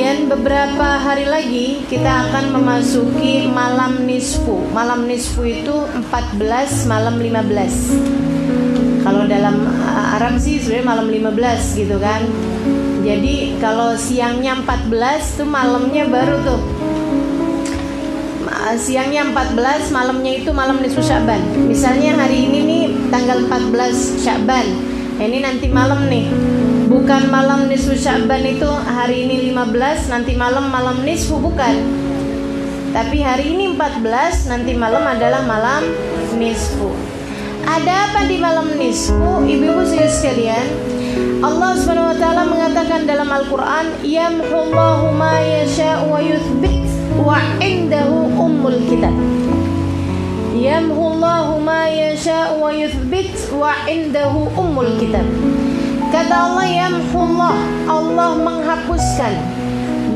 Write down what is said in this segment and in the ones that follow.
sekalian, beberapa hari lagi kita akan memasuki malam nisfu. Malam nisfu itu 14 malam 15. Kalau dalam uh, Arab sih sebenarnya malam 15 gitu kan. Jadi kalau siangnya 14 tuh malamnya baru tuh. Siangnya 14, malamnya itu malam nisfu Syaban. Misalnya hari ini nih tanggal 14 Syaban. Nah, ini nanti malam nih. Bukan malam nisfu Syaban itu hari ini 15, nanti malam malam nisfu bukan. Tapi hari ini 14, nanti malam adalah malam nisfu. Ada apa di malam nisfu? Ibu-ibu saya sekalian, Allah Subhanahu wa taala mengatakan dalam Al-Qur'an, "Yamhullahu ma yasha'u wa yuthbit wa 'indahu ummul kitab." Yamhullahu ma yasha'u wa yuthbit wa 'indahu ummul kitab. Kata Allah yamhullah. Allah menghapuskan.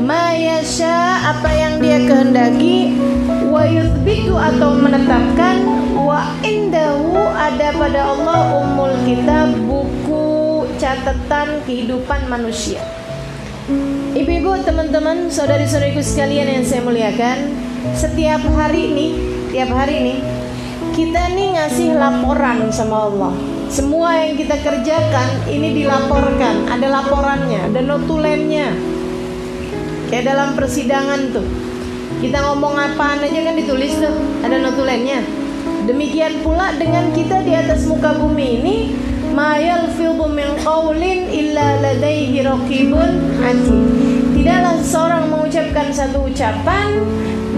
Ma yasha apa yang dia kehendaki. Wa yuthbitu atau menetapkan. Wa indahu ada pada Allah ummul kitab buku catatan kehidupan manusia. Ibu-ibu, teman-teman, saudari-saudariku sekalian yang saya muliakan Setiap hari ini, tiap hari ini Kita nih ngasih laporan sama Allah Semua yang kita kerjakan ini dilaporkan Ada laporannya, ada notulennya Kayak dalam persidangan tuh Kita ngomong apaan aja kan ditulis tuh Ada notulennya Demikian pula dengan kita di atas muka bumi ini Ma yalfidhu min qawlin illa ladaihi raqibun. Tidaklah seorang mengucapkan satu ucapan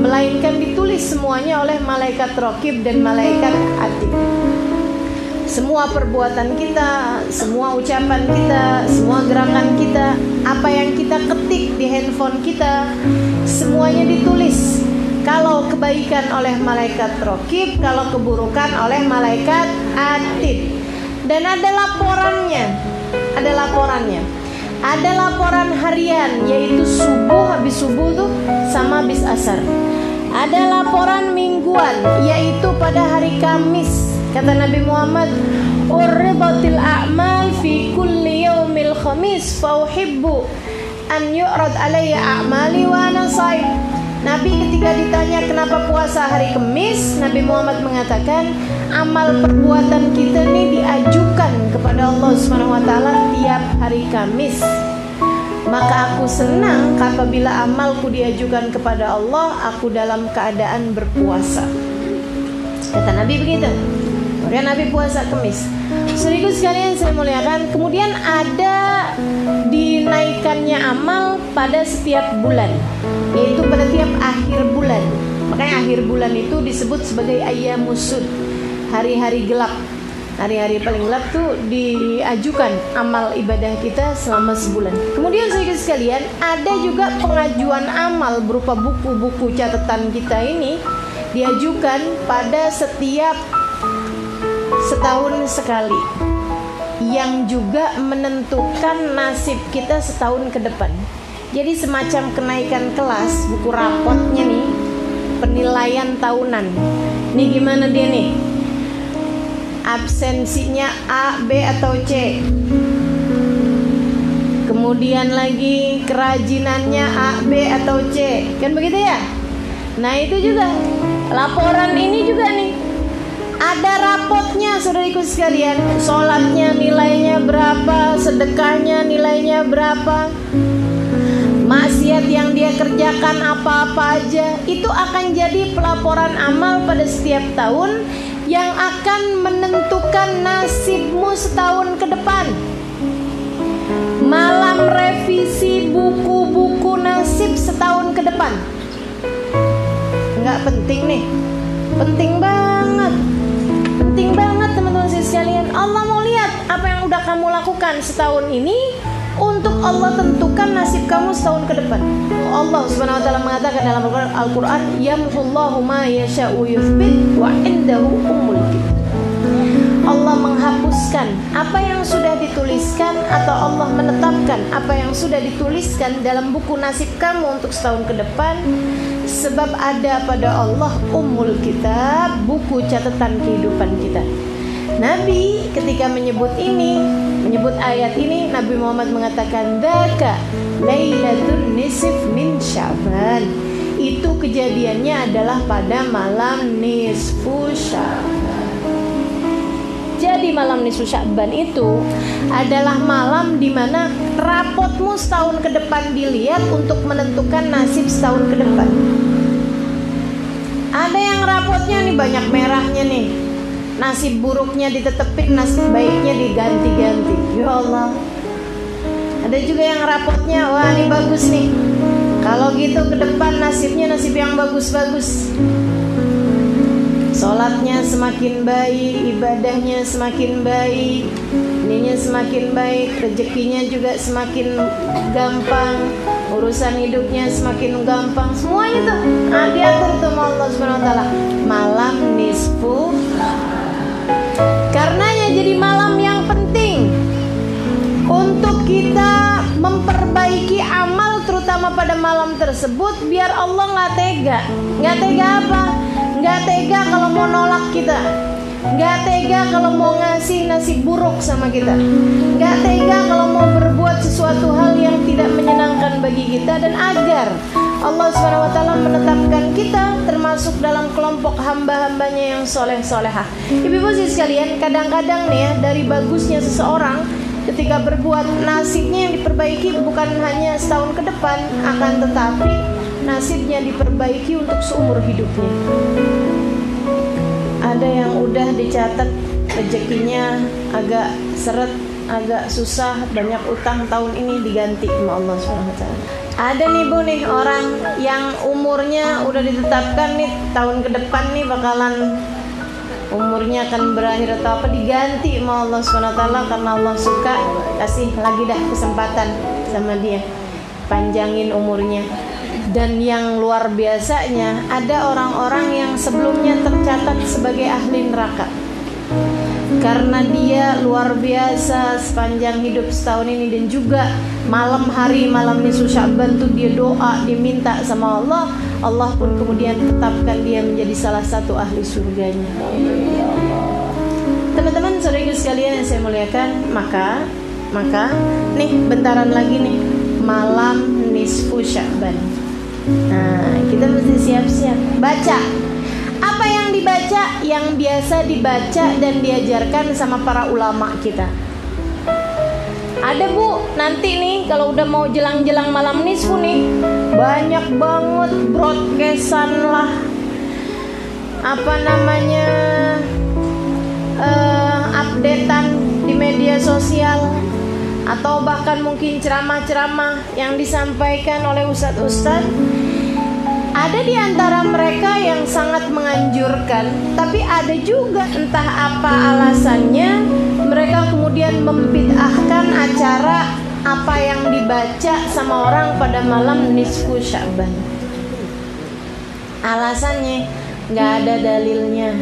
melainkan ditulis semuanya oleh malaikat raqib dan malaikat atid. Semua perbuatan kita, semua ucapan kita, semua gerakan kita, apa yang kita ketik di handphone kita, semuanya ditulis. Kalau kebaikan oleh malaikat rokib, kalau keburukan oleh malaikat atid. Dan ada laporannya, ada laporannya. Ada laporan harian yaitu subuh habis subuh tuh sama habis asar. Ada laporan mingguan yaitu pada hari Kamis. Kata Nabi Muhammad, "Urribatil a'mal fi kulli yaumil khamis fa uhibbu an yu'rad alayya a'mali wa ana shaim." Nabi ketika ditanya kenapa puasa hari Kamis, Nabi Muhammad mengatakan amal perbuatan kita ini diajukan kepada Allah Subhanahu wa taala tiap hari Kamis. Maka aku senang apabila amalku diajukan kepada Allah, aku dalam keadaan berpuasa. Kata Nabi begitu. Kemudian Nabi puasa Kamis. Saudaraku sekalian saya muliakan. Kemudian ada dinaikannya amal pada setiap bulan, yaitu pada tiap akhir bulan. Makanya akhir bulan itu disebut sebagai ayyamusud, hari-hari gelap. Hari-hari paling gelap tuh diajukan amal ibadah kita selama sebulan. Kemudian saudara sekalian, ada juga pengajuan amal berupa buku-buku catatan kita ini diajukan pada setiap setahun sekali yang juga menentukan nasib kita setahun ke depan. Jadi semacam kenaikan kelas buku rapotnya nih penilaian tahunan. Nih gimana dia nih? Absensinya A, B atau C? Kemudian lagi kerajinannya A, B atau C? Kan begitu ya? Nah, itu juga laporan ini juga nih ada rapotnya saudariku sekalian. Sholatnya nilainya berapa? Sedekahnya nilainya berapa? Maksiat yang dia kerjakan apa-apa aja. Itu akan jadi pelaporan amal pada setiap tahun Yang akan menentukan nasibmu setahun ke depan. Malam revisi buku-buku nasib setahun ke depan. Nggak penting nih. Penting banget penting banget teman-teman sekalian. Allah mau lihat apa yang udah kamu lakukan setahun ini untuk Allah tentukan nasib kamu setahun ke depan. Allah subhanahu wa ta'ala mengatakan dalam Al-Quran Yamhullahu ma yasha'u yuthbit wa indahu umul Allah menghapuskan apa yang sudah dituliskan atau Allah menetapkan apa yang sudah dituliskan dalam buku nasib kamu untuk setahun ke depan sebab ada pada Allah umul kitab buku catatan kehidupan kita Nabi ketika menyebut ini menyebut ayat ini Nabi Muhammad mengatakan daka lailatul nisf min Sya'ban. Itu kejadiannya adalah pada malam nisfu Sya'ban. Jadi malam nisfu Sya'ban itu adalah malam di mana rapotmu setahun ke depan dilihat untuk menentukan nasib setahun ke depan. Ada yang rapotnya nih banyak merahnya nih. Nasib buruknya ditetepin, nasib baiknya diganti-ganti. Ya Allah. Ada juga yang rapotnya, wah ini bagus nih. Kalau gitu ke depan nasibnya nasib yang bagus-bagus. Sholatnya semakin baik, ibadahnya semakin baik, ininya semakin baik, rezekinya juga semakin gampang, urusan hidupnya semakin gampang, semuanya tuh nah, diatur tuh Allah Subhanahu Wa Taala. Malam nisfu, karenanya jadi malam yang penting untuk kita memperbaiki amal terutama pada malam tersebut biar Allah nggak tega, nggak tega apa? Nggak tega kalau mau nolak kita. Nggak tega kalau mau ngasih nasib buruk sama kita. Nggak tega kalau mau berbuat sesuatu hal yang tidak menyenangkan bagi kita. Dan agar Allah SWT menetapkan kita termasuk dalam kelompok hamba-hambanya yang soleh-solehah. Ibu-ibu sekalian kadang-kadang nih ya dari bagusnya seseorang ketika berbuat nasibnya yang diperbaiki bukan hanya setahun ke depan akan tetapi nasibnya diperbaiki untuk seumur hidupnya. Ada yang udah dicatat rezekinya agak seret, agak susah, banyak utang tahun ini diganti sama Allah SWT. Ada nih bu nih orang yang umurnya udah ditetapkan nih tahun ke depan nih bakalan umurnya akan berakhir atau apa diganti sama Allah SWT karena Allah suka kasih lagi dah kesempatan sama dia panjangin umurnya dan yang luar biasanya ada orang-orang yang sebelumnya tercatat sebagai ahli neraka. Karena dia luar biasa sepanjang hidup setahun ini dan juga malam hari malam nisfu Sya'ban tuh dia doa diminta sama Allah. Allah pun kemudian tetapkan dia menjadi salah satu ahli surganya. Teman-teman saudara sekalian yang saya muliakan maka maka nih bentaran lagi nih. Malam nisfu Sya'ban Nah, kita mesti siap-siap baca. Apa yang dibaca? Yang biasa dibaca dan diajarkan sama para ulama kita. Ada bu, nanti nih kalau udah mau jelang-jelang malam nisfu nih Banyak banget broadcastan lah Apa namanya uh, Updatean di media sosial atau bahkan mungkin ceramah-ceramah yang disampaikan oleh ustadz-ustadz ada di antara mereka yang sangat menganjurkan tapi ada juga entah apa alasannya mereka kemudian membid'ahkan acara apa yang dibaca sama orang pada malam nisfu Syaban alasannya nggak ada dalilnya.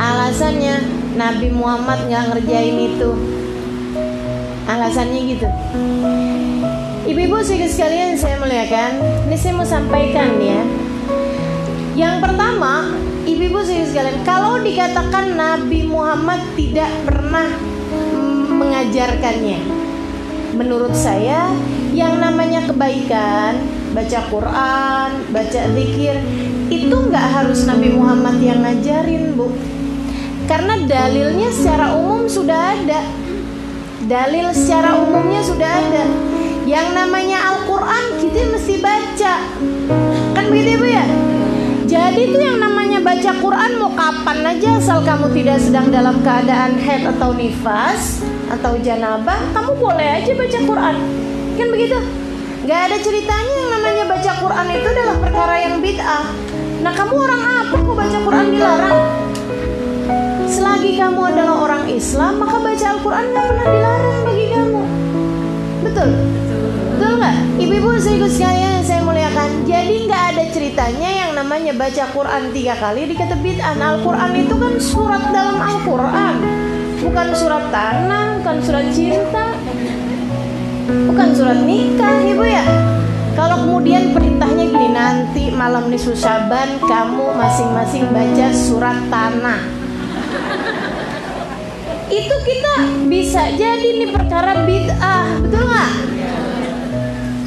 Alasannya Nabi Muhammad nggak ngerjain itu alasannya gitu. Ibu-ibu sekalian saya muliakan. Ini saya mau sampaikan ya. Yang pertama ibu-ibu sekalian kalau dikatakan Nabi Muhammad tidak pernah mengajarkannya menurut saya yang namanya kebaikan baca Quran baca zikir itu nggak harus Nabi Muhammad yang ngajarin bu. Karena dalilnya secara umum sudah ada dalil secara umumnya sudah ada. Yang namanya Al-Quran kita mesti baca. Kan begitu ibu ya? Jadi itu yang namanya baca Quran mau kapan aja asal kamu tidak sedang dalam keadaan head atau nifas atau janabah kamu boleh aja baca Quran. Kan begitu? Gak ada ceritanya yang namanya baca Quran itu adalah perkara yang bid'ah. Nah kamu orang apa kok baca Quran dilarang Selagi kamu adalah orang Islam, maka baca Al-Quran gak pernah dilarang bagi kamu. Betul? Betul nggak? Ibu-ibu ikut sekalian yang saya muliakan. Jadi nggak ada ceritanya yang namanya baca Quran tiga kali dikata bid'ah. Al-Quran itu kan surat dalam Al-Quran, bukan surat tanah, bukan surat cinta, bukan surat nikah, ibu ya. Kalau kemudian perintahnya gini nanti malam nisfu Syaban kamu masing-masing baca surat tanah itu kita bisa jadi nih perkara bid'ah betul nggak?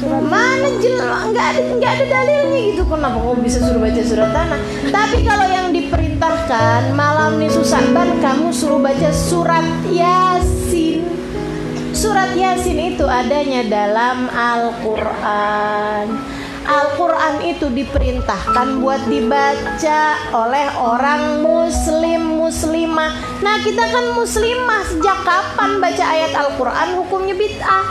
Mana jelas nggak ada nggak ada dalilnya gitu. Kenapa kok bisa suruh baca surat tanah? Tapi kalau yang diperintahkan malam nih ban kamu suruh baca surat yasin. Surat yasin itu adanya dalam Al-Quran Al-Quran itu diperintahkan buat dibaca oleh orang muslim muslimah. Nah kita kan muslimah sejak kapan baca ayat Al-Quran? Hukumnya bid'ah.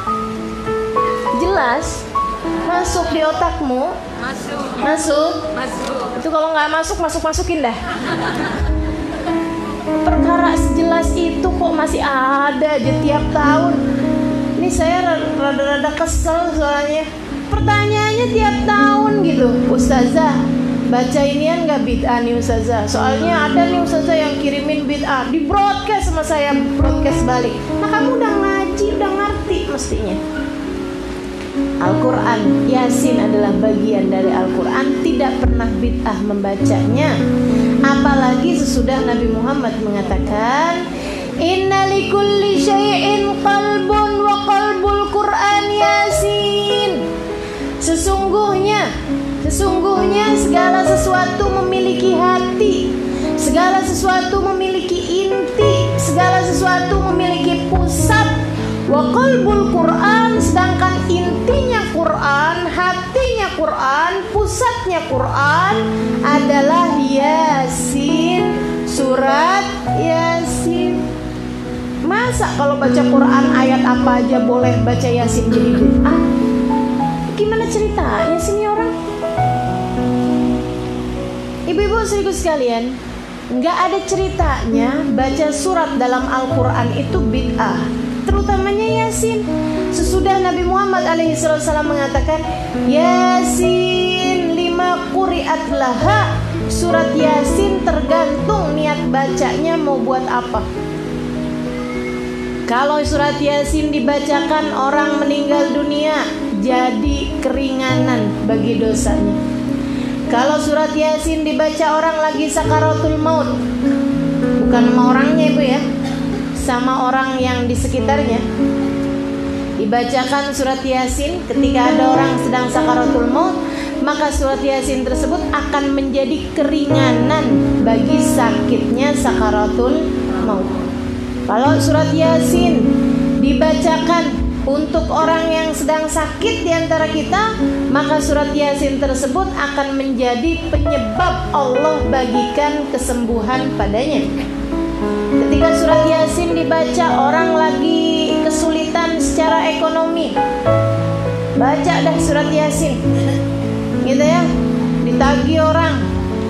Jelas Masuk di otakmu. Masuk. Masuk. Masuk Itu kalau nggak masuk, masuk-masukin dah. Perkara sejelas itu kok masih ada aja tiap tahun. Ini saya rada-rada kesel soalnya pertanyaannya tiap tahun gitu. Ustazah baca inian nggak bid'ah nih Ustazah? Soalnya ada nih Ustazah yang kirimin bid'ah. Di broadcast sama saya broadcast balik. Nah kamu udah ngaji udah ngerti mestinya. Al-Quran Yasin adalah bagian dari Al-Quran. Tidak pernah bid'ah membacanya. Apalagi sesudah Nabi Muhammad mengatakan Inna likulli syai'in qalbun wa qalbul Quran Yasin Sesungguhnya, sesungguhnya segala sesuatu memiliki hati, segala sesuatu memiliki inti, segala sesuatu memiliki pusat. Wa qalbul Quran sedangkan intinya Quran, hatinya Quran, pusatnya Quran adalah Yasin, surat Yasin. Masa kalau baca Quran ayat apa aja boleh baca Yasin jadi bid'ah? Gimana ceritanya sih ini orang? Ibu-ibu sekaligus sekalian, nggak ada ceritanya baca surat dalam Al-Quran itu bid'ah. Terutamanya Yasin. Sesudah Nabi Muhammad alaihissalam mengatakan Yasin lima kuriat laha. Surat Yasin tergantung niat bacanya mau buat apa. Kalau surat Yasin dibacakan orang meninggal jadi keringanan bagi dosanya. Kalau surat Yasin dibaca orang lagi sakaratul maut, bukan sama orangnya ibu ya, sama orang yang di sekitarnya. Dibacakan surat Yasin ketika ada orang sedang sakaratul maut, maka surat Yasin tersebut akan menjadi keringanan bagi sakitnya sakaratul maut. Kalau surat Yasin dibacakan untuk orang yang sedang sakit di antara kita, maka surat Yasin tersebut akan menjadi penyebab Allah bagikan kesembuhan padanya. Ketika surat Yasin dibaca orang lagi kesulitan secara ekonomi, baca dah surat Yasin. Gitu ya. Ditagi orang,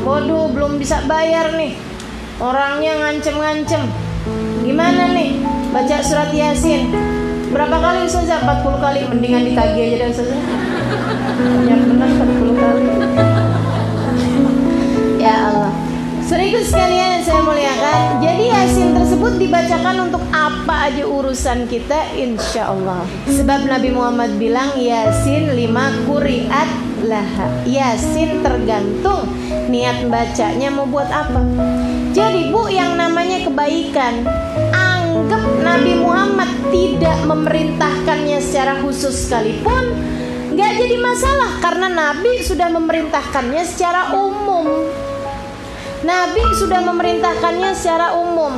waduh belum bisa bayar nih. Orangnya ngancem-ngancem. Gimana nih? Baca surat Yasin Berapa kali Ustazah? 40 kali Mendingan ditagih aja deh Ustazah Yang benar 40 kali. Ya Allah. Serius sekalian yang saya muliakan. Jadi Yasin tersebut dibacakan untuk apa aja urusan kita? Insya Allah. Sebab Nabi Muhammad bilang Yasin lima kuriat laha. Yasin tergantung niat bacanya mau buat apa. Jadi bu yang namanya kebaikan anggap Nabi Muhammad tidak memerintahkannya secara khusus sekalipun nggak jadi masalah karena Nabi sudah memerintahkannya secara umum. Nabi sudah memerintahkannya secara umum.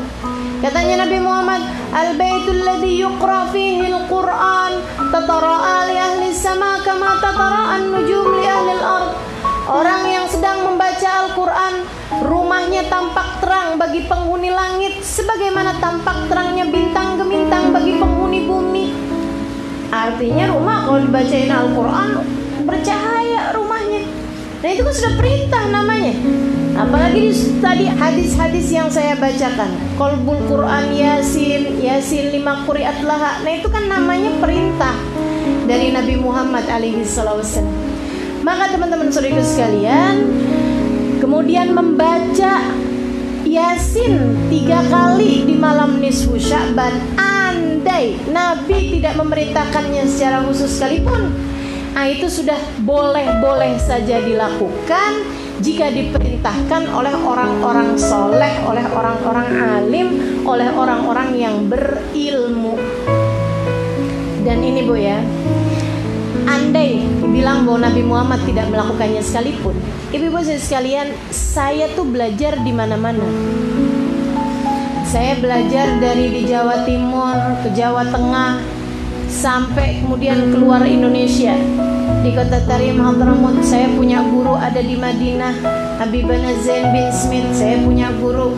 Katanya Nabi Muhammad, "Al-baitul ladzi yuqra fihi al-Qur'an tatara'a li ahli sama kama tatara'a an-nujum li ahli al-ard." Orang yang sedang membaca Al-Quran Rumahnya tampak terang bagi penghuni langit. Sebagaimana tampak terangnya bintang gemintang bagi penghuni bumi. Artinya rumah kalau dibacain Al-Quran Bercahaya rumahnya. Nah itu kan sudah perintah namanya. Apalagi di, tadi hadis-hadis yang saya bacakan. Kolbul Quran Yasin Yasin lima kuriat laha. Nah itu kan namanya perintah Dari Nabi Muhammad alaihi wasallam maka teman-teman saudara sekalian. Kemudian membaca Yasin tiga kali di malam nisfu Sya'ban Andai Nabi tidak memerintahkannya secara khusus sekalipun Nah itu sudah boleh-boleh saja dilakukan jika diperintahkan oleh orang-orang soleh, oleh orang-orang alim, oleh orang-orang yang berilmu. Dan ini bu ya, andai bilang bahwa Nabi Muhammad tidak melakukannya sekalipun, ibu-ibu sekalian, saya tuh belajar di mana-mana. Saya belajar dari di Jawa Timur ke Jawa Tengah sampai kemudian keluar Indonesia. Di kota Tarim Hadramut saya punya guru ada di Madinah Habibana Zain bin Smith. Saya punya guru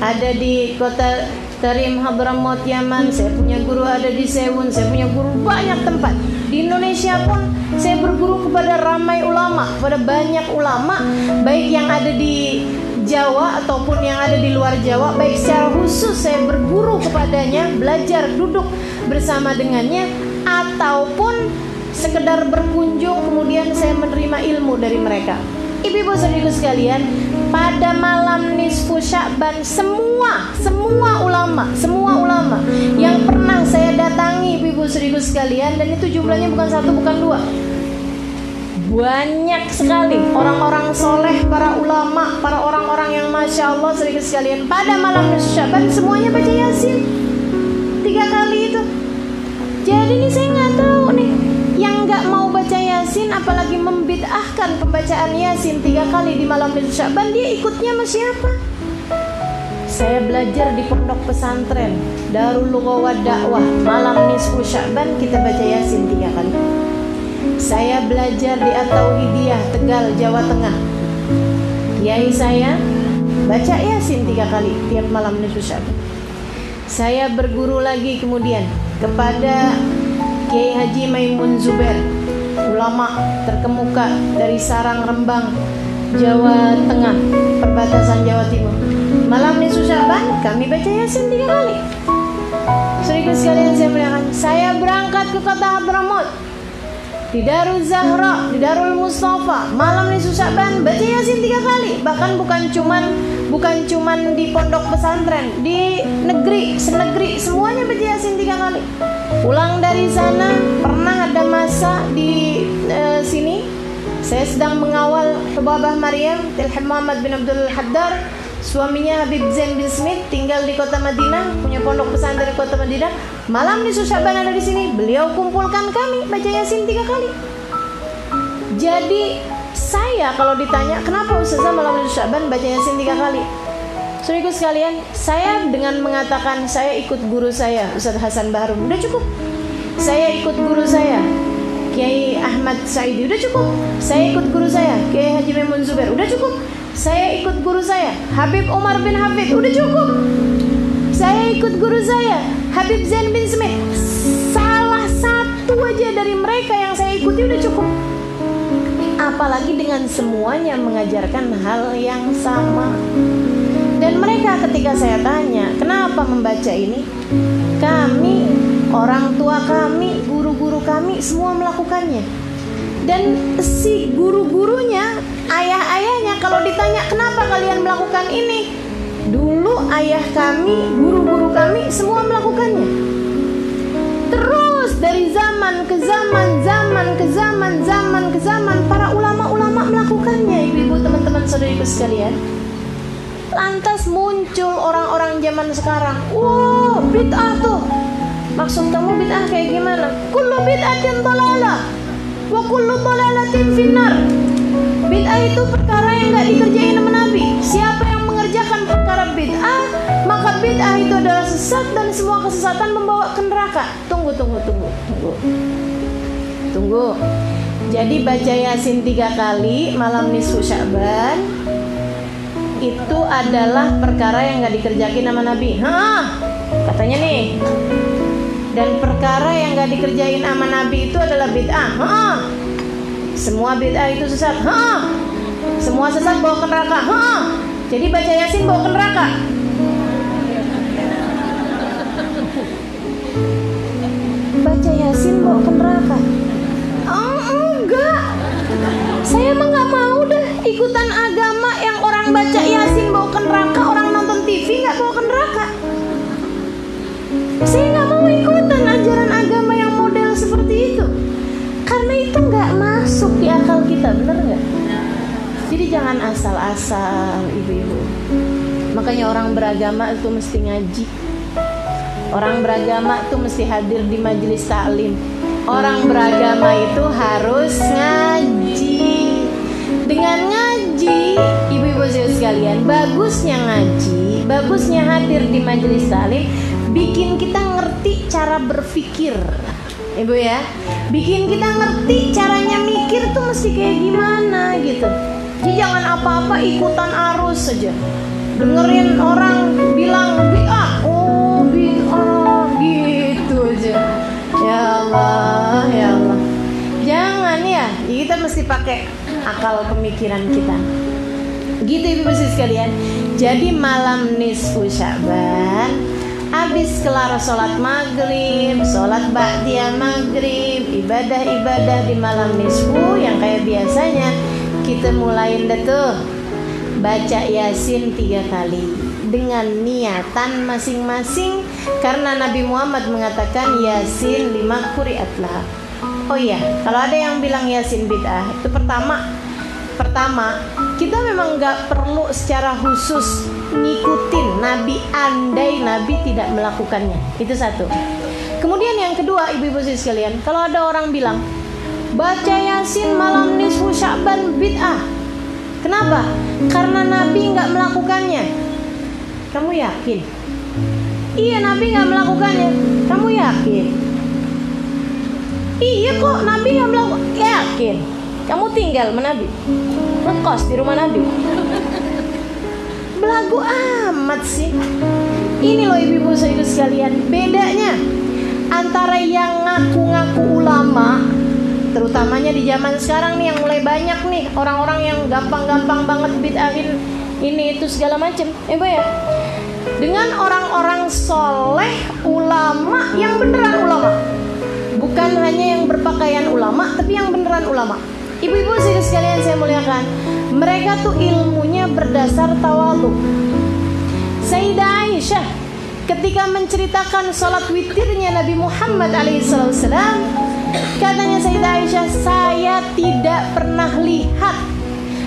ada di kota Tarim Hadramut Yaman saya punya guru ada di Sewun saya punya guru banyak tempat. Di Indonesia pun saya berguru kepada ramai ulama kepada banyak ulama baik yang ada di Jawa ataupun yang ada di luar Jawa baik secara khusus saya berguru kepadanya belajar duduk bersama dengannya ataupun sekedar berkunjung kemudian saya menerima ilmu dari mereka. Ibu-ibu saudaraku sekalian, pada malam nisfu Sya'ban semua semua ulama, semua ulama yang pernah saya datangi ibu-ibu saudaraku sekalian dan itu jumlahnya bukan satu bukan dua. Banyak sekali orang-orang soleh, para ulama, para orang-orang yang masya Allah saudaraku sekalian pada malam nisfu Sya'ban semuanya baca Yasin tiga kali itu. Jadi ini saya nggak tahu nih yang nggak mau Yasin apalagi membid'ahkan pembacaan Yasin tiga kali di malam Nisfu Syaban dia ikutnya sama siapa? Saya belajar di pondok pesantren Darul Lughawah Dakwah malam Nisfu Syaban kita baca Yasin tiga kali. Saya belajar di At-Tauhidiyah Tegal Jawa Tengah. Kiai saya baca Yasin tiga kali tiap malam Nisfu Syaban. Saya berguru lagi kemudian kepada Kiai Haji Maimun Zubair ulama terkemuka dari Sarang Rembang Jawa Tengah perbatasan Jawa Timur malam ini Syaban kami baca Yasin tiga kali Seribu sekalian saya muliakan saya berangkat ke kota Hadramaut di Darul Zahra, di Darul Mustafa, malam ini Syaban baca Yasin tiga kali. Bahkan bukan cuman bukan cuman di pondok pesantren, di negeri, senegeri semuanya baca Yasin tiga kali. Pulang dari sana ada masa di uh, sini saya sedang mengawal Hubabah Maryam Tilham Muhammad bin Abdul Haddar Suaminya Habib Zain bin Smith tinggal di kota Madinah, punya pondok pesantren di kota Madinah. Malam di Susyaban ada di sini, beliau kumpulkan kami baca Yasin tiga kali. Jadi saya kalau ditanya kenapa Ustazah malam di Susyaban baca Yasin tiga kali? Saudaraku sekalian, saya dengan mengatakan saya ikut guru saya, Ustaz Hasan Bahrum, udah cukup. Saya ikut guru saya, Kiai Ahmad Saidi, udah cukup. Saya ikut guru saya, Kiai Haji Maimun Zubair, udah cukup? Saya ikut guru saya Habib Umar bin Habib udah cukup? Saya ikut guru saya Habib Zain bin Smith salah satu aja dari mereka yang saya ikuti udah cukup. Apalagi dengan semuanya mengajarkan hal yang sama. Dan mereka ketika saya tanya kenapa membaca ini? Kami orang tua kami guru-guru kami semua melakukannya. Dan si guru-gurunya ayah-ayahnya kalau ditanya kenapa kalian melakukan ini? Dulu ayah kami guru-guru kami semua melakukannya. Terus dari zaman ke zaman zaman ke zaman zaman ke zaman para ulama-ulama melakukannya ibu-ibu teman-teman saudariku sekalian. Lantas muncul orang-orang zaman sekarang. Wow bid'ah tuh maksud kamu bid'ah kayak gimana? Kullu bid'atin dalalah wa kullu dhalalatin finnar. Bid'ah itu perkara yang nggak dikerjain sama Nabi. Siapa yang mengerjakan perkara bid'ah maka bid'ah itu adalah sesat dan semua kesesatan membawa ke neraka. Tunggu tunggu tunggu tunggu. Tunggu. Jadi baca yasin tiga kali malam nisfu syaban itu adalah perkara yang nggak dikerjain sama Nabi. Hah, katanya nih dan perkara yang gak dikerjain sama Nabi itu adalah bid'ah. Ha. Semua bid'ah itu sesat. Ha. Semua sesat bawa ke neraka. Ha. Jadi baca Yasin bawa ke neraka. Baca Yasin bawa ke neraka. Oh, enggak. Saya emang nggak mau deh ikutan agama kita, bener nggak? Jadi jangan asal-asal ibu-ibu. Makanya orang beragama itu mesti ngaji. Orang beragama itu mesti hadir di majelis taklim. Orang beragama itu harus ngaji. Dengan ngaji, ibu-ibu sekalian, bagusnya ngaji, bagusnya hadir di majelis taklim bikin kita ngerti cara berpikir ibu ya. Bikin kita ngerti caranya mikir tuh mesti kayak gimana gitu. Jadi jangan apa-apa ikutan arus saja dengerin orang bilang ah oh ah gitu aja. Ya Allah ya Allah. Jangan ya. Kita mesti pakai akal pemikiran kita. Gitu ibu ibu sekalian. Jadi malam nisfu syaban Habis kelar sholat maghrib, sholat ba'diyah maghrib, ibadah-ibadah di malam nisfu yang kayak biasanya kita mulain deh tuh baca yasin tiga kali dengan niatan masing-masing karena Nabi Muhammad mengatakan yasin lima kuriatlah. Oh iya, kalau ada yang bilang yasin bid'ah, itu pertama pertama kita memang nggak perlu secara khusus ngikutin Nabi andai Nabi tidak melakukannya. Itu satu. Kemudian yang kedua ibu-ibu sekalian kalau ada orang bilang baca yasin malam nisfu sya'ban bid'ah. Kenapa? Karena Nabi nggak melakukannya. Kamu yakin? Iya Nabi nggak melakukannya. Kamu yakin? Iya kok Nabi nggak melakukan yakin? Kamu tinggal menabi ngekos di rumah Nabi belagu amat sih. Ini loh ibu-ibu saya sekalian bedanya antara yang ngaku-ngaku ulama terutamanya di zaman sekarang nih yang mulai banyak nih orang-orang yang gampang-gampang banget bid'ahin ini itu segala macam eh ya? Dengan orang-orang soleh ulama yang beneran ulama. Bukan hanya yang berpakaian ulama tapi yang beneran ulama. Ibu-ibu sekalian saya muliakan, mereka tuh ilmunya berdasar tawadu. Sayyidah Aisyah ketika menceritakan sholat witirnya Nabi Muhammad alaihissalam, katanya Sayyidah Aisyah, saya tidak pernah lihat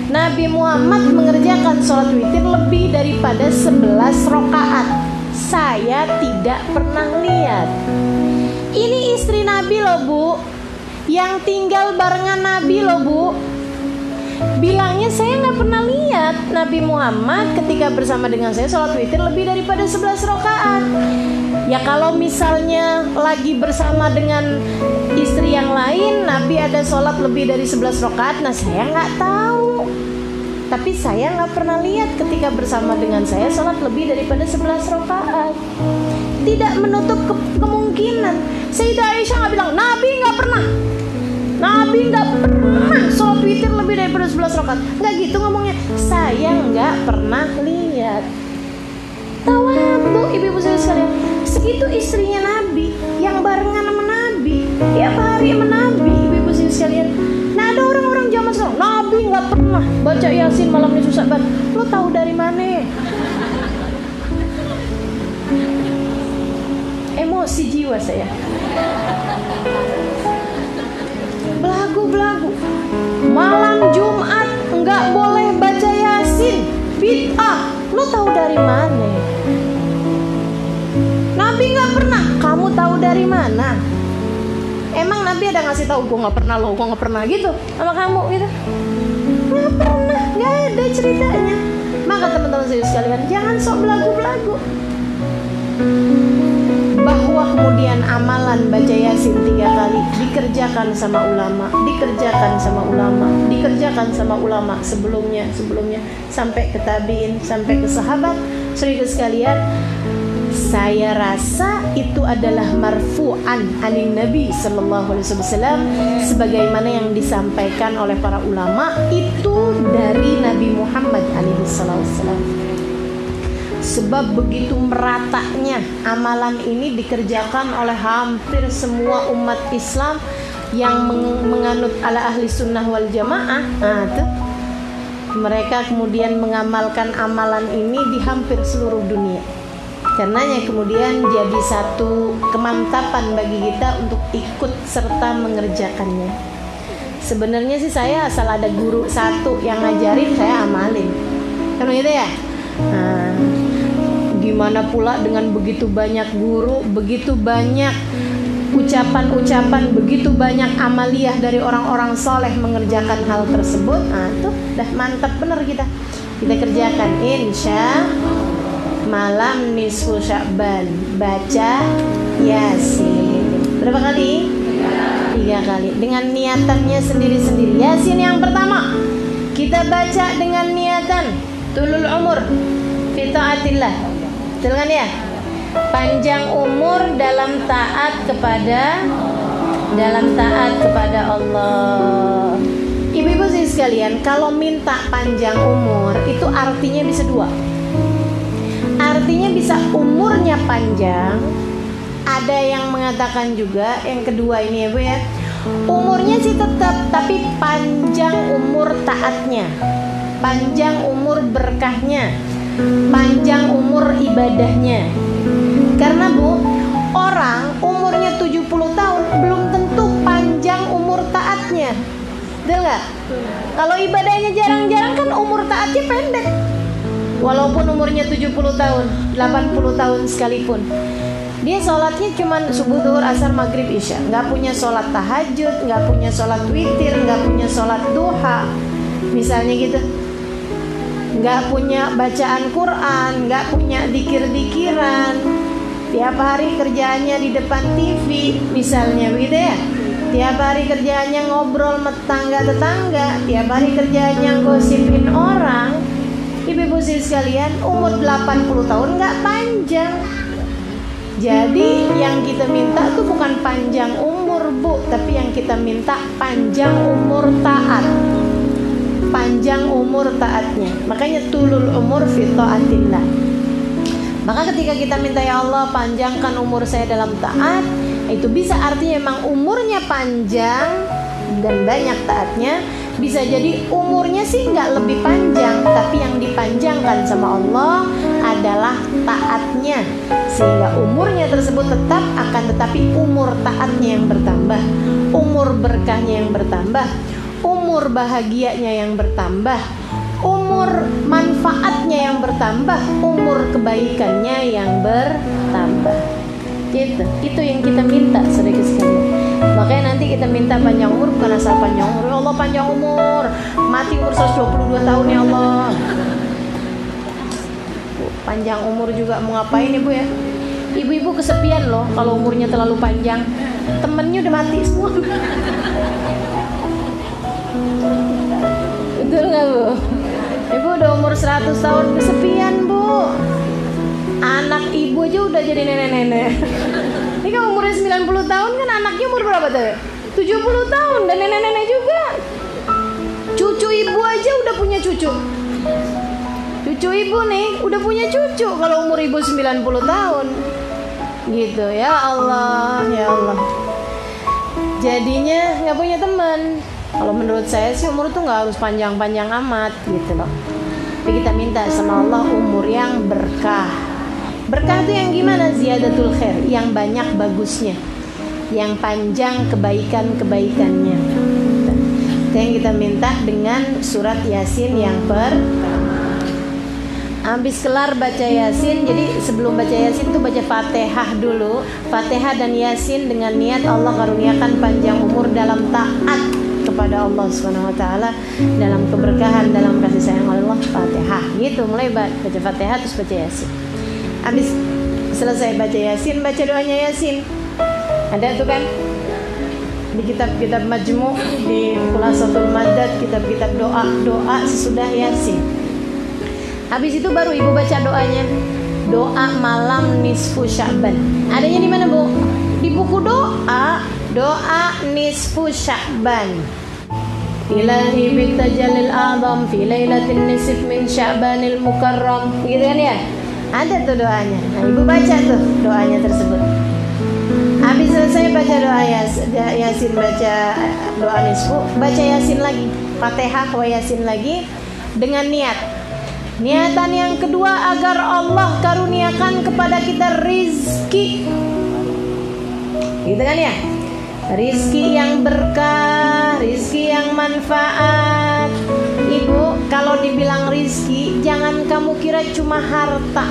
Nabi Muhammad mengerjakan sholat witir lebih daripada 11 rakaat. Saya tidak pernah lihat. Ini istri Nabi loh bu yang tinggal barengan Nabi loh bu bilangnya saya nggak pernah lihat Nabi Muhammad ketika bersama dengan saya sholat witir lebih daripada 11 rakaat. Ya kalau misalnya lagi bersama dengan istri yang lain Nabi ada sholat lebih dari 11 rakaat nah saya nggak tahu. Tapi saya nggak pernah lihat ketika bersama dengan saya sholat lebih daripada 11 rakaat. Tidak menutup ke kemungkinan. Sayyidah Aisyah nggak bilang Nabi nggak pernah Nabi nggak pernah sholat witir lebih daripada 11 rakaat. Nggak gitu ngomongnya. Saya nggak pernah lihat. Tawadu ibu-ibu saya sekalian. Segitu istrinya Nabi yang barengan sama Nabi. Tiap hari sama Nabi ibu-ibu saya sekalian. Nah ada orang-orang zaman sekarang. Nabi nggak pernah baca Yasin malam ini susah banget. Lo tahu dari mana? Emosi jiwa saya belagu-belagu. Malam Jumat nggak boleh baca Yasin. Bid'ah lo tahu dari mana? Nabi nggak pernah. Kamu tahu dari mana? Emang Nabi ada ngasih tahu gue nggak pernah lo gue nggak pernah gitu. Sama kamu gitu. Nggak pernah. Nggak ada ceritanya. Maka teman-teman saya sekalian jangan sok belagu-belagu bahwa kemudian amalan baca yasin tiga kali. Dikerjakan sama ulama, dikerjakan sama ulama, dikerjakan sama ulama sebelumnya, sebelumnya. Sampai ke tabiin, sampai ke sahabat. Saudara sekalian, saya rasa itu adalah marfu'an anin Nabi Sallallahu Alaihi Wasallam. Sebagaimana yang disampaikan oleh para ulama itu dari Nabi Muhammad Alaihi Wasallam sebab begitu meratanya amalan ini dikerjakan oleh hampir semua umat Islam yang menganut ala ahli sunnah wal jamaah. Nah, tuh. mereka kemudian mengamalkan amalan ini di hampir seluruh dunia. Karenanya kemudian jadi satu kemantapan bagi kita untuk ikut serta mengerjakannya. Sebenarnya sih saya asal ada guru satu yang ngajarin saya amalin. Kan gitu ya? Nah, gimana pula dengan begitu banyak guru begitu banyak ucapan-ucapan begitu banyak amaliyah dari orang-orang soleh mengerjakan hal tersebut? Nah tuh dah mantap bener kita. Kita kerjakan insya malam nisfu sya'ban baca yasin. Berapa kali? Tiga kali. Dengan niatannya sendiri-sendiri. Yasin yang pertama. Kita baca dengan niatan. Tulul umur. Fitaatillah. Betul kan ya? Panjang umur dalam taat kepada dalam taat kepada Allah. Ibu-ibu sih sekalian, kalau minta panjang umur itu artinya bisa dua. Artinya bisa umurnya panjang, ada yang mengatakan juga yang kedua ini ya Bu ya. Umurnya sih tetap tapi panjang umur taatnya. Panjang umur berkahnya. Panjang umur ibadahnya. Karena Bu, orang umurnya 70 tahun belum tentu panjang umur taatnya. Betul nggak? Kalau ibadahnya jarang-jarang kan umur taatnya pendek. Walaupun umurnya 70 tahun, 80 tahun sekalipun dia sholatnya cuma subuh duhur asar maghrib isya nggak punya sholat tahajud nggak punya sholat witir nggak punya sholat duha misalnya gitu nggak punya bacaan Quran nggak punya dikir-dikiran. Tiap hari kerjaannya di depan TV misalnya gitu ya. Tiap hari kerjaannya ngobrol tetangga-tetangga tiap hari kerjaannya gosipin orang. Ibu-ibu sekalian umur 80 tahun nggak panjang. Jadi yang kita minta tuh bukan panjang umur bu, tapi yang kita minta panjang umur taat. Panjang umur taatnya. Makanya tulul umur fitaatillah. Maka ketika kita minta ya Allah panjangkan umur saya dalam taat, itu bisa artinya memang umurnya panjang dan banyak taatnya bisa jadi umurnya sih nggak lebih panjang tapi yang dipanjangkan sama Allah adalah taatnya sehingga umurnya tersebut tetap akan tetapi umur taatnya yang bertambah umur berkahnya yang bertambah umur bahagianya yang bertambah umur manfaatnya yang bertambah umur kebaikannya yang bertambah gitu itu yang kita minta sedikit sekali Makanya nanti kita minta panjang umur bukan asal panjang umur. Ya Allah panjang umur. Mati umur 122 tahun ya Allah. Panjang umur juga mau ngapain ibu ya? Ibu-ibu kesepian loh kalau umurnya terlalu panjang. Temennya udah mati semua. Betul nggak bu? Ibu udah umur 100 tahun kesepian bu. Anak ibu aja udah jadi nenek-nenek. Ini kan umurnya 90 tahun kan anaknya umur berapa tuh? 70 tahun dan nenek-nenek juga. Cucu ibu aja udah punya cucu. Cucu ibu nih udah punya cucu kalau umur ibu 90 tahun. Gitu ya Allah, ya Allah. Jadinya nggak punya teman. Kalau menurut saya sih umur tuh nggak harus panjang-panjang amat gitu loh. Tapi kita minta sama Allah umur yang berkah Berkah itu yang gimana? Ziyadatul khair, yang banyak bagusnya, yang panjang kebaikan-kebaikannya. Itu yang kita minta dengan surat Yasin yang per Habis kelar baca Yasin, jadi sebelum baca Yasin tuh baca Fatihah dulu. Fatihah dan Yasin dengan niat Allah karuniakan panjang umur dalam taat kepada Allah Subhanahu wa taala dalam keberkahan dalam kasih sayang Allah Fatihah. Gitu mulai baca Fatihah terus baca Yasin. Habis selesai baca yasin baca doanya yasin. Ada tuh kan? Di kitab-kitab majmu di khulasatul madad kitab-kitab doa doa sesudah yasin. Habis itu baru ibu baca doanya. Doa malam nisfu sya'ban adanya di mana bu? Di buku doa doa nisfu sya'ban Ilahi bitajalil azam fi lailatin nisf min sya'banil mukarram gitu kan ya ada tuh doanya. Nah, ibu baca tuh doanya tersebut. Habis selesai baca doa yasin, baca doa nisfu, baca yasin lagi. Fatihah wa yasin lagi dengan niat. Niatan yang kedua agar Allah karuniakan kepada kita rizki. Gitu kan ya? Rizki yang berkah, rizki yang bermanfaat. Ibu, kalau dibilang rizki, jangan kamu kira cuma harta.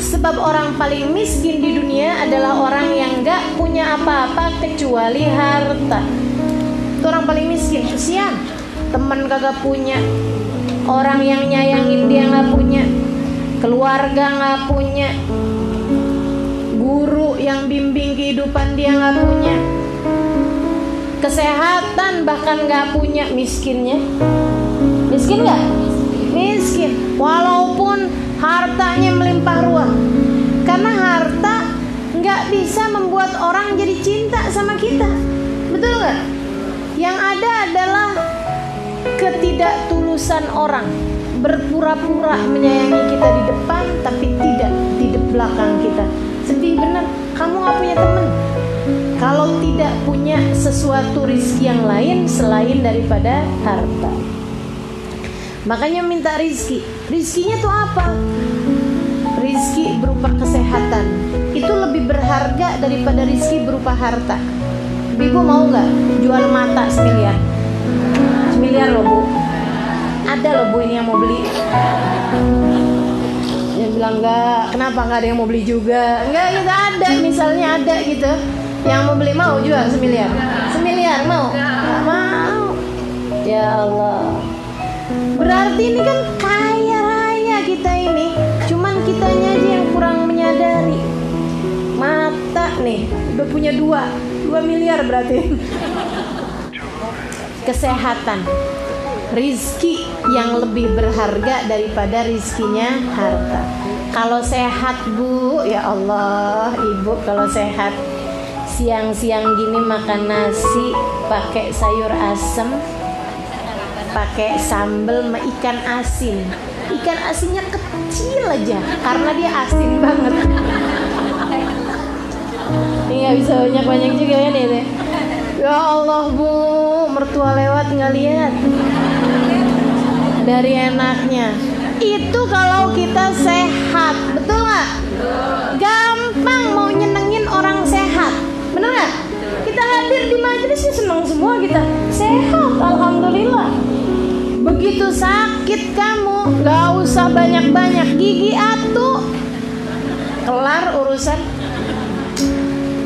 Sebab orang paling miskin di dunia adalah orang yang gak punya apa-apa kecuali harta. Itu orang paling miskin, kesian. Teman kagak punya, orang yang nyayangin dia gak punya, keluarga gak punya, yang bimbing kehidupan dia gak punya, kesehatan bahkan gak punya miskinnya. Miskin gak? Miskin. Walaupun hartanya melimpah ruah. Karena harta nggak bisa membuat orang jadi cinta sama kita. Betul nggak? Yang ada adalah ketidaktulusan orang. Berpura-pura menyayangi kita di depan tapi tidak di belakang kita. Sedih bener kamu nggak punya temen. Kalau tidak punya sesuatu rizki yang lain selain daripada harta. Makanya minta rizki. Rizkinya tuh apa? Rizki berupa kesehatan. Itu lebih berharga daripada rizki berupa harta. Ibu mau nggak jual mata semiliar semiliar loh bu. Ada loh bu ini yang mau beli bilang enggak kenapa nggak ada yang mau beli juga? Enggak kita ada misalnya ada gitu. Yang mau beli mau jual semiliar. Semiliar mau? Nggak mau. Ya Allah. Berarti ini kan kaya raya kita ini. Cuman kitanya aja yang kurang menyadari. Mata nih udah punya dua. Dua miliar berarti. Kesehatan. Rizki yang lebih berharga daripada rizkinya harta kalau sehat bu ya Allah ibu kalau sehat siang-siang gini makan nasi pakai sayur asem pakai sambal ikan asin. Ikan asinnya kecil aja karena dia asin banget. Ini nggak bisa banyak banyak juga kan ini ya Allah bu mertua lewat nggak lihat. Dari enaknya itu kalau kita sehat betul nggak? Gampang mau nyenengin orang sehat bener nggak? Kita hadir di majelis seneng semua kita. Sehat alhamdulillah. Begitu sakit kamu gak usah banyak-banyak gigi atu kelar urusan.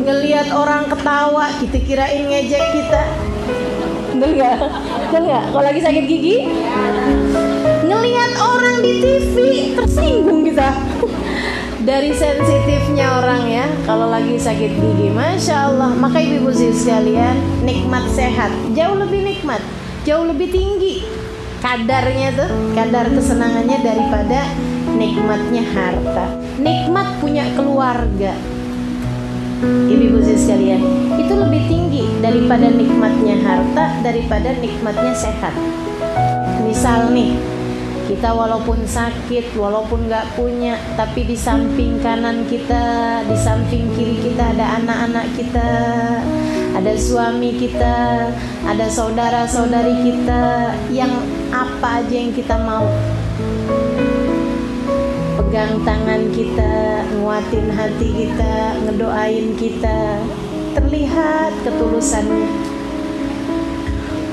Ngelihat orang ketawa kita kirain ngejek kita. Betul nggak? Betul nggak? Kalau lagi sakit gigi ngelihat orang di TV tersinggung kita. Dari sensitifnya orang ya kalau lagi sakit gigi. Masya Allah. Maka ibu-ibu sekalian nikmat sehat. Jauh lebih nikmat jauh lebih tinggi kadarnya tuh kadar kesenangannya daripada nikmatnya harta. Nikmat punya keluarga. Ibu-ibu sekalian itu lebih tinggi daripada nikmatnya harta daripada nikmatnya sehat. Misal nih kita walaupun sakit walaupun nggak punya tapi di samping kanan kita di samping kiri kita ada anak-anak kita ada suami kita ada saudara-saudari kita yang apa aja yang kita mau. Pegang tangan kita nguatin hati kita ngedoain kita. Terlihat ketulusannya.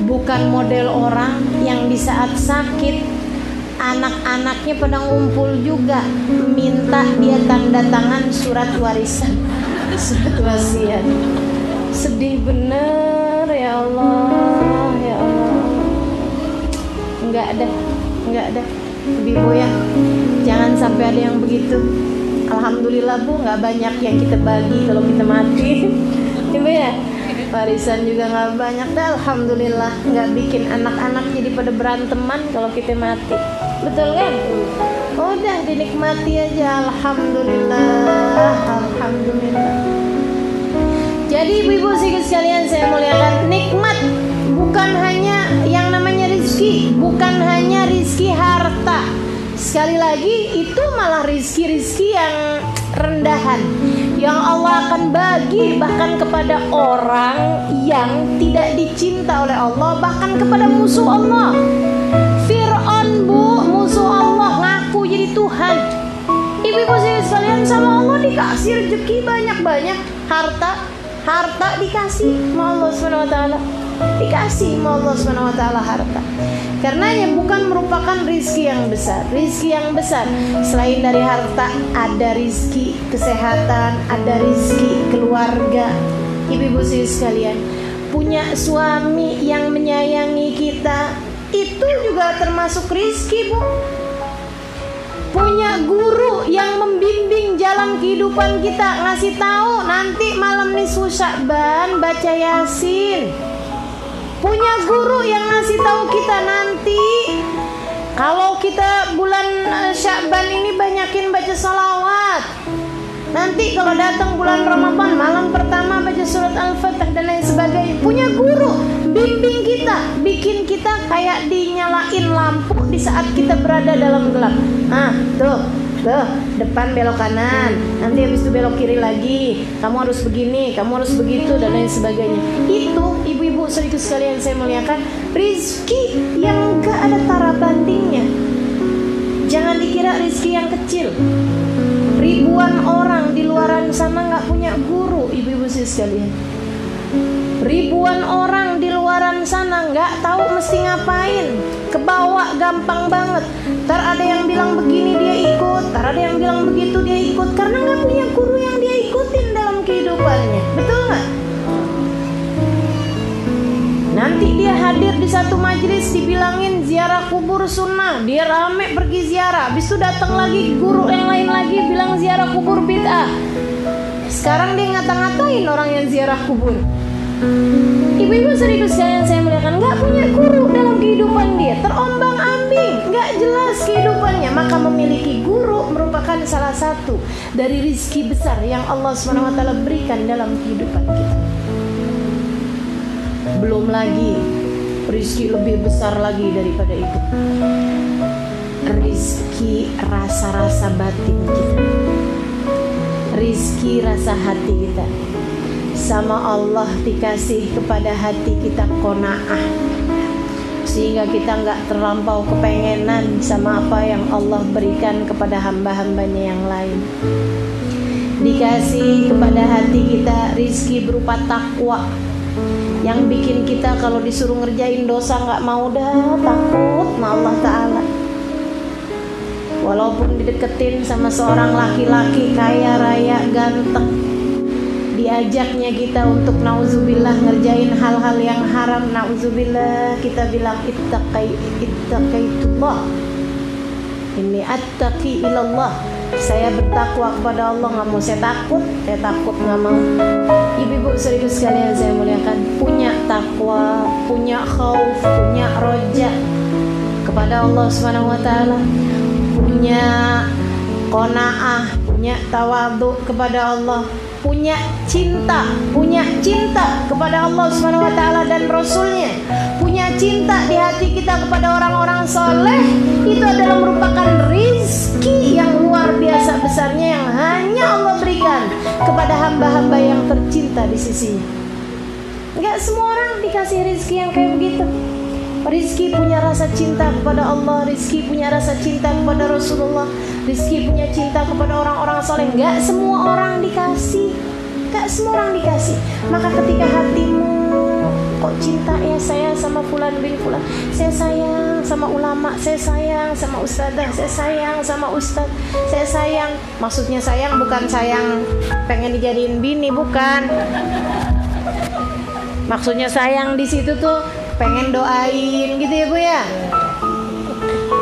Bukan model orang yang di saat sakit anak-anaknya pada ngumpul juga minta dia tanda tangan surat warisan. Surat wasiat. Sedih bener ya Allah ya Allah. Nggak ada nggak ada. Ibu ya. Jangan sampai ada yang begitu. Alhamdulillah bu nggak banyak yang kita bagi kalau kita mati. Ibu ya warisan juga nggak banyak. Dah Alhamdulillah nggak bikin anak-anak jadi pada beranteman kalau kita mati. Betul kan? Udah dinikmati aja. Alhamdulillah alhamdulillah. Jadi ibu-ibu sekalian saya muliakan nikmat bukan hanya yang namanya rizki bukan hanya rizki harta. Sekali lagi itu malah rizki-rizki yang rendahan yang Allah akan bagi bahkan kepada orang yang tidak dicinta oleh Allah bahkan kepada musuh Allah. Fir'aun bu musuh Allah ngaku jadi Tuhan. Ibu-ibu sekalian sama Allah dikasih rezeki banyak-banyak. Harta harta dikasih sama Allah SWT dikasih Allah Subhanahu wa taala harta. Karenanya bukan merupakan rizki yang besar. Rizki yang besar. Selain dari harta Ada rizki kesehatan Ada rizki keluarga. Ibu-ibu sekalian Punya suami yang menyayangi kita Itu juga termasuk rizki bu. Punya guru yang membimbing jalan kehidupan kita Ngasih tahu nanti malam nisfu Syakban baca Yasin punya guru yang ngasih tahu kita nanti kalau kita bulan eh, Syakban ini banyakin baca salawat Nanti kalau datang bulan Ramadan malam pertama baca surat Al-Fatih dan lain sebagainya. Punya guru bimbing kita, bikin kita kayak dinyalain lampu di saat kita berada dalam gelap. Ah, tuh Tuh, depan belok kanan, nanti habis itu belok kiri lagi. Kamu harus begini, kamu harus begitu dan lain sebagainya. Itu ibu-ibu serius sekalian saya muliakan, rizki yang gak ada tara bandingnya. Jangan dikira rizki yang kecil. Ribuan orang di luaran sana nggak punya guru, ibu-ibu sekalian. Ribuan orang di luaran sana nggak tahu mesti ngapain kebawa gampang banget. Ntar ada yang bilang begini dia ikut. Ntar ada yang bilang begitu dia ikut. Karena nggak punya guru yang dia ikutin dalam kehidupannya. Betul nggak? Nanti dia hadir di satu majelis dibilangin ziarah kubur sunnah. Dia rame pergi ziarah. Habis itu datang lagi guru yang lain lagi bilang ziarah kubur bid'ah. Sekarang dia ngata-ngatain orang yang ziarah kubur Ibu-ibu serius sekalian saya muliakan nggak punya guru dalam kehidupan dia. Terombang ambing nggak jelas kehidupannya. Maka memiliki guru merupakan salah satu dari rizki besar yang Allah swt berikan dalam kehidupan kita. Belum lagi rizki lebih besar lagi daripada itu. Rizki rasa-rasa batin kita. Rizki rasa hati kita sama Allah dikasih kepada hati kita kona'ah. Sehingga kita nggak terlampau kepengenan sama apa yang Allah berikan kepada hamba-hambanya yang lain. Dikasih kepada hati kita rizki berupa takwa. Yang bikin kita kalau disuruh ngerjain dosa nggak mau dah takut sama Allah Ta'ala. Walaupun dideketin sama seorang laki-laki kaya raya ganteng diajaknya kita untuk nauzubillah ngerjain hal-hal yang haram. Nauzubillah kita bilang ittaqai ittaqaitullah. Ini attaqi ilallah. Saya bertakwa kepada Allah nggak mau saya takut. Saya takut nggak mau. Ibu-ibu serius sekalian saya muliakan. Punya takwa punya khauf punya roja kepada Allah subhanahu wa taala. Punya kona'ah punya tawadu kepada Allah punya cinta, punya cinta kepada Allah Subhanahu wa taala dan rasulnya, punya cinta di hati kita kepada orang-orang soleh, itu adalah merupakan rizki yang luar biasa besarnya yang hanya Allah berikan kepada hamba-hamba yang tercinta di sisinya. Enggak semua orang dikasih rizki yang kayak begitu. Rizki punya rasa cinta kepada Allah Rizki punya rasa cinta kepada Rasulullah Rizki punya cinta kepada orang-orang soleh Gak semua orang dikasih. Gak semua orang dikasih. Maka ketika hatimu Kok cinta ya saya sama fulan bin fulan? Saya sayang sama ulama Saya sayang sama ustadzah Saya sayang sama ustadz Saya sayang. Maksudnya sayang bukan sayang Pengen dijadiin bini bukan. Maksudnya sayang di situ tuh pengen doain gitu ya bu ya?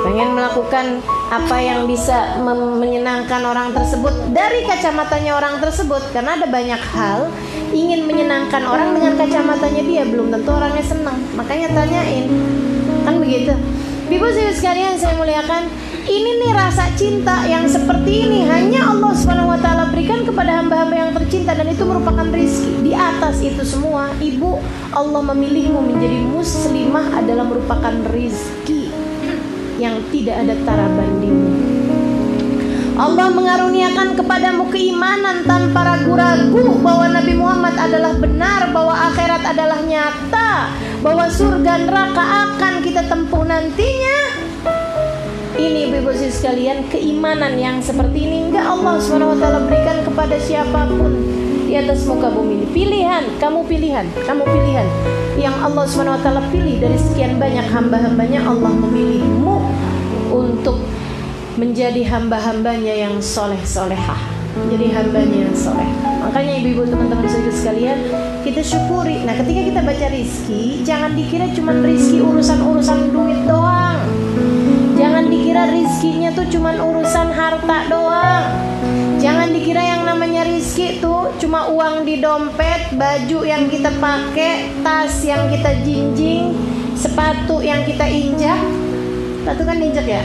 Pengen melakukan apa yang bisa menyenangkan orang tersebut dari kacamatanya orang tersebut. Karena ada banyak hal ingin menyenangkan orang dengan kacamatanya dia belum tentu orangnya senang. Makanya tanyain. Kan begitu? Ibu saya sekalian saya muliakan ini nih rasa cinta yang seperti ini hanya Allah Subhanahu wa taala berikan kepada hamba-hamba yang tercinta dan itu merupakan rizki. Di atas itu semua, Ibu Allah memilihmu menjadi muslimah adalah merupakan rizki yang tidak ada tara bandingnya. Allah mengaruniakan kepadamu keimanan tanpa ragu-ragu bahwa Nabi Muhammad adalah benar, bahwa akhirat adalah nyata, bahwa surga neraka akan kita tempuh nantinya. Ini ibu-ibu sekalian keimanan yang seperti ini. Enggak Allah swt berikan kepada siapa pun di atas muka bumi ini. Pilihan, kamu pilihan, kamu pilihan. Yang Allah SWT pilih dari sekian banyak hamba-hambanya, Allah memilihmu untuk menjadi hamba-hambanya yang soleh-solehah. Jadi hambanya yang soleh. Makanya ibu-ibu teman-teman saudara sekalian, kita syukuri. Nah, ketika kita baca rizki, jangan dikira cuma rizki urusan-urusan duit doang. Jangan dikira rizkinya tuh cuma urusan harta doang. Jangan dikira yang namanya rizki tuh cuma uang di dompet, baju yang kita pakai, tas yang kita jinjing, sepatu yang kita injak. Sepatu kan injak ya?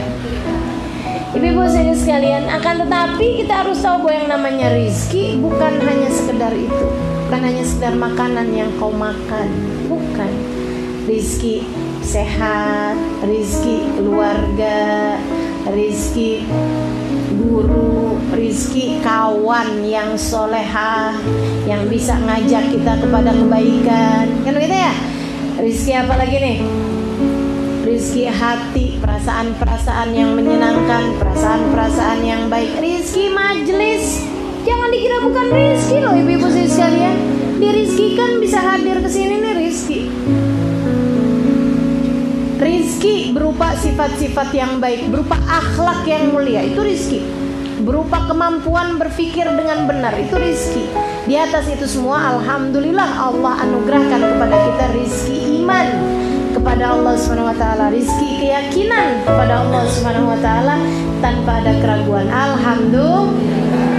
Ibu-ibu sekalian, akan tetapi kita harus tahu bahwa yang namanya rizki bukan hanya sekedar itu, bukan hanya sekedar makanan yang kau makan, bukan. Rizki sehat, rizki keluarga, rizki guru, rizki kawan yang soleha, yang bisa ngajak kita kepada kebaikan, kan begitu ya? Rizki apa lagi nih? rizki hati, perasaan-perasaan yang menyenangkan, perasaan-perasaan yang baik, rizki majelis. Jangan dikira bukan rizki loh ibu-ibu sekalian. Dirizkikan bisa hadir ke sini nih rizki. Rizki berupa sifat-sifat yang baik, berupa akhlak yang mulia, itu rizki. Berupa kemampuan berpikir dengan benar, itu rizki. Di atas itu semua, Alhamdulillah Allah anugerahkan kepada kita rizki iman kepada Allah Subhanahu wa taala, rizki keyakinan kepada Allah Subhanahu wa taala tanpa ada keraguan. Alhamdulillah.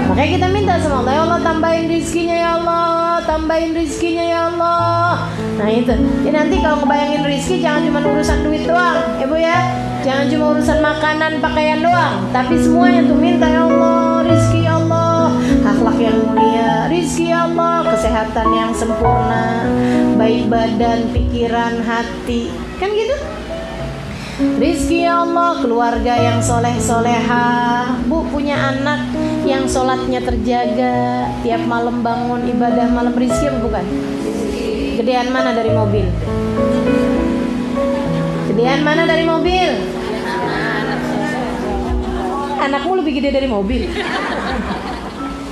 Makanya kita minta sama Allah, ya Allah tambahin rizkinya ya Allah, tambahin rizkinya ya Allah. Nah itu. Ya nanti kalau ngebayangin rizki jangan cuma urusan duit doang, ya Bu ya. Jangan cuma urusan makanan, pakaian doang, tapi semuanya tuh minta ya Allah, rizki ya Allah, akhlak yang mulia, rizki ya Allah, kesehatan yang sempurna, baik badan, pikiran, hati, kan gitu? Rizki ya Allah, keluarga yang soleh soleha, bu punya anak yang sholatnya terjaga, tiap malam bangun ibadah malam. Rizki bukan? Gedean mana dari mobil? Gedean mana dari mobil? Anakmu lebih gede dari mobil.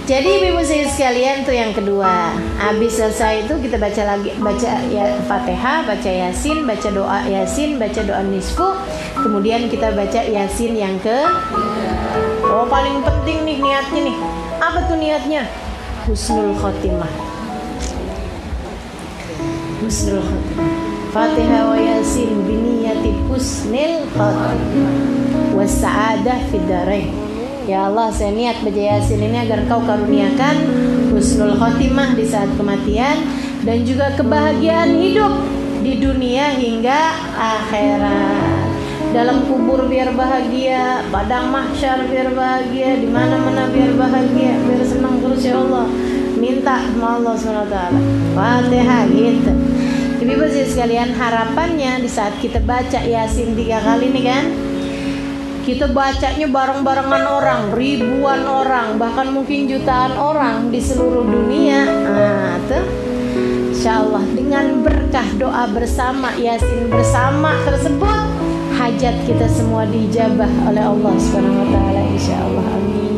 Jadi ibu saya sekalian tuh yang kedua Habis selesai itu kita baca lagi Baca ya fatihah, baca yasin Baca doa yasin, baca doa nisfu Kemudian kita baca yasin yang ke Oh paling penting nih niatnya nih Apa tuh niatnya? Husnul khotimah Husnul khotimah Fatihah wa yasin biniyati husnil khotimah Wasa'adah fidarain Ya Allah saya niat baca Yasin ini agar kau karuniakan husnul khotimah di saat kematian dan juga kebahagiaan hidup di dunia hingga akhirat. Dalam kubur biar bahagia, padang mahsyar biar bahagia, di mana-mana biar bahagia, biar senang terus ya Allah. Minta sama Allah SWT Fatihah gitu Ibu-ibu sekalian harapannya di saat kita baca Yasin tiga kali nih kan kita bacanya bareng-barengan orang, ribuan orang, bahkan mungkin jutaan orang di seluruh dunia. Nah, tuh. Insya Allah dengan berkah doa bersama Yasin bersama tersebut hajat kita semua dijabah oleh Allah Subhanahu wa taala insyaallah amin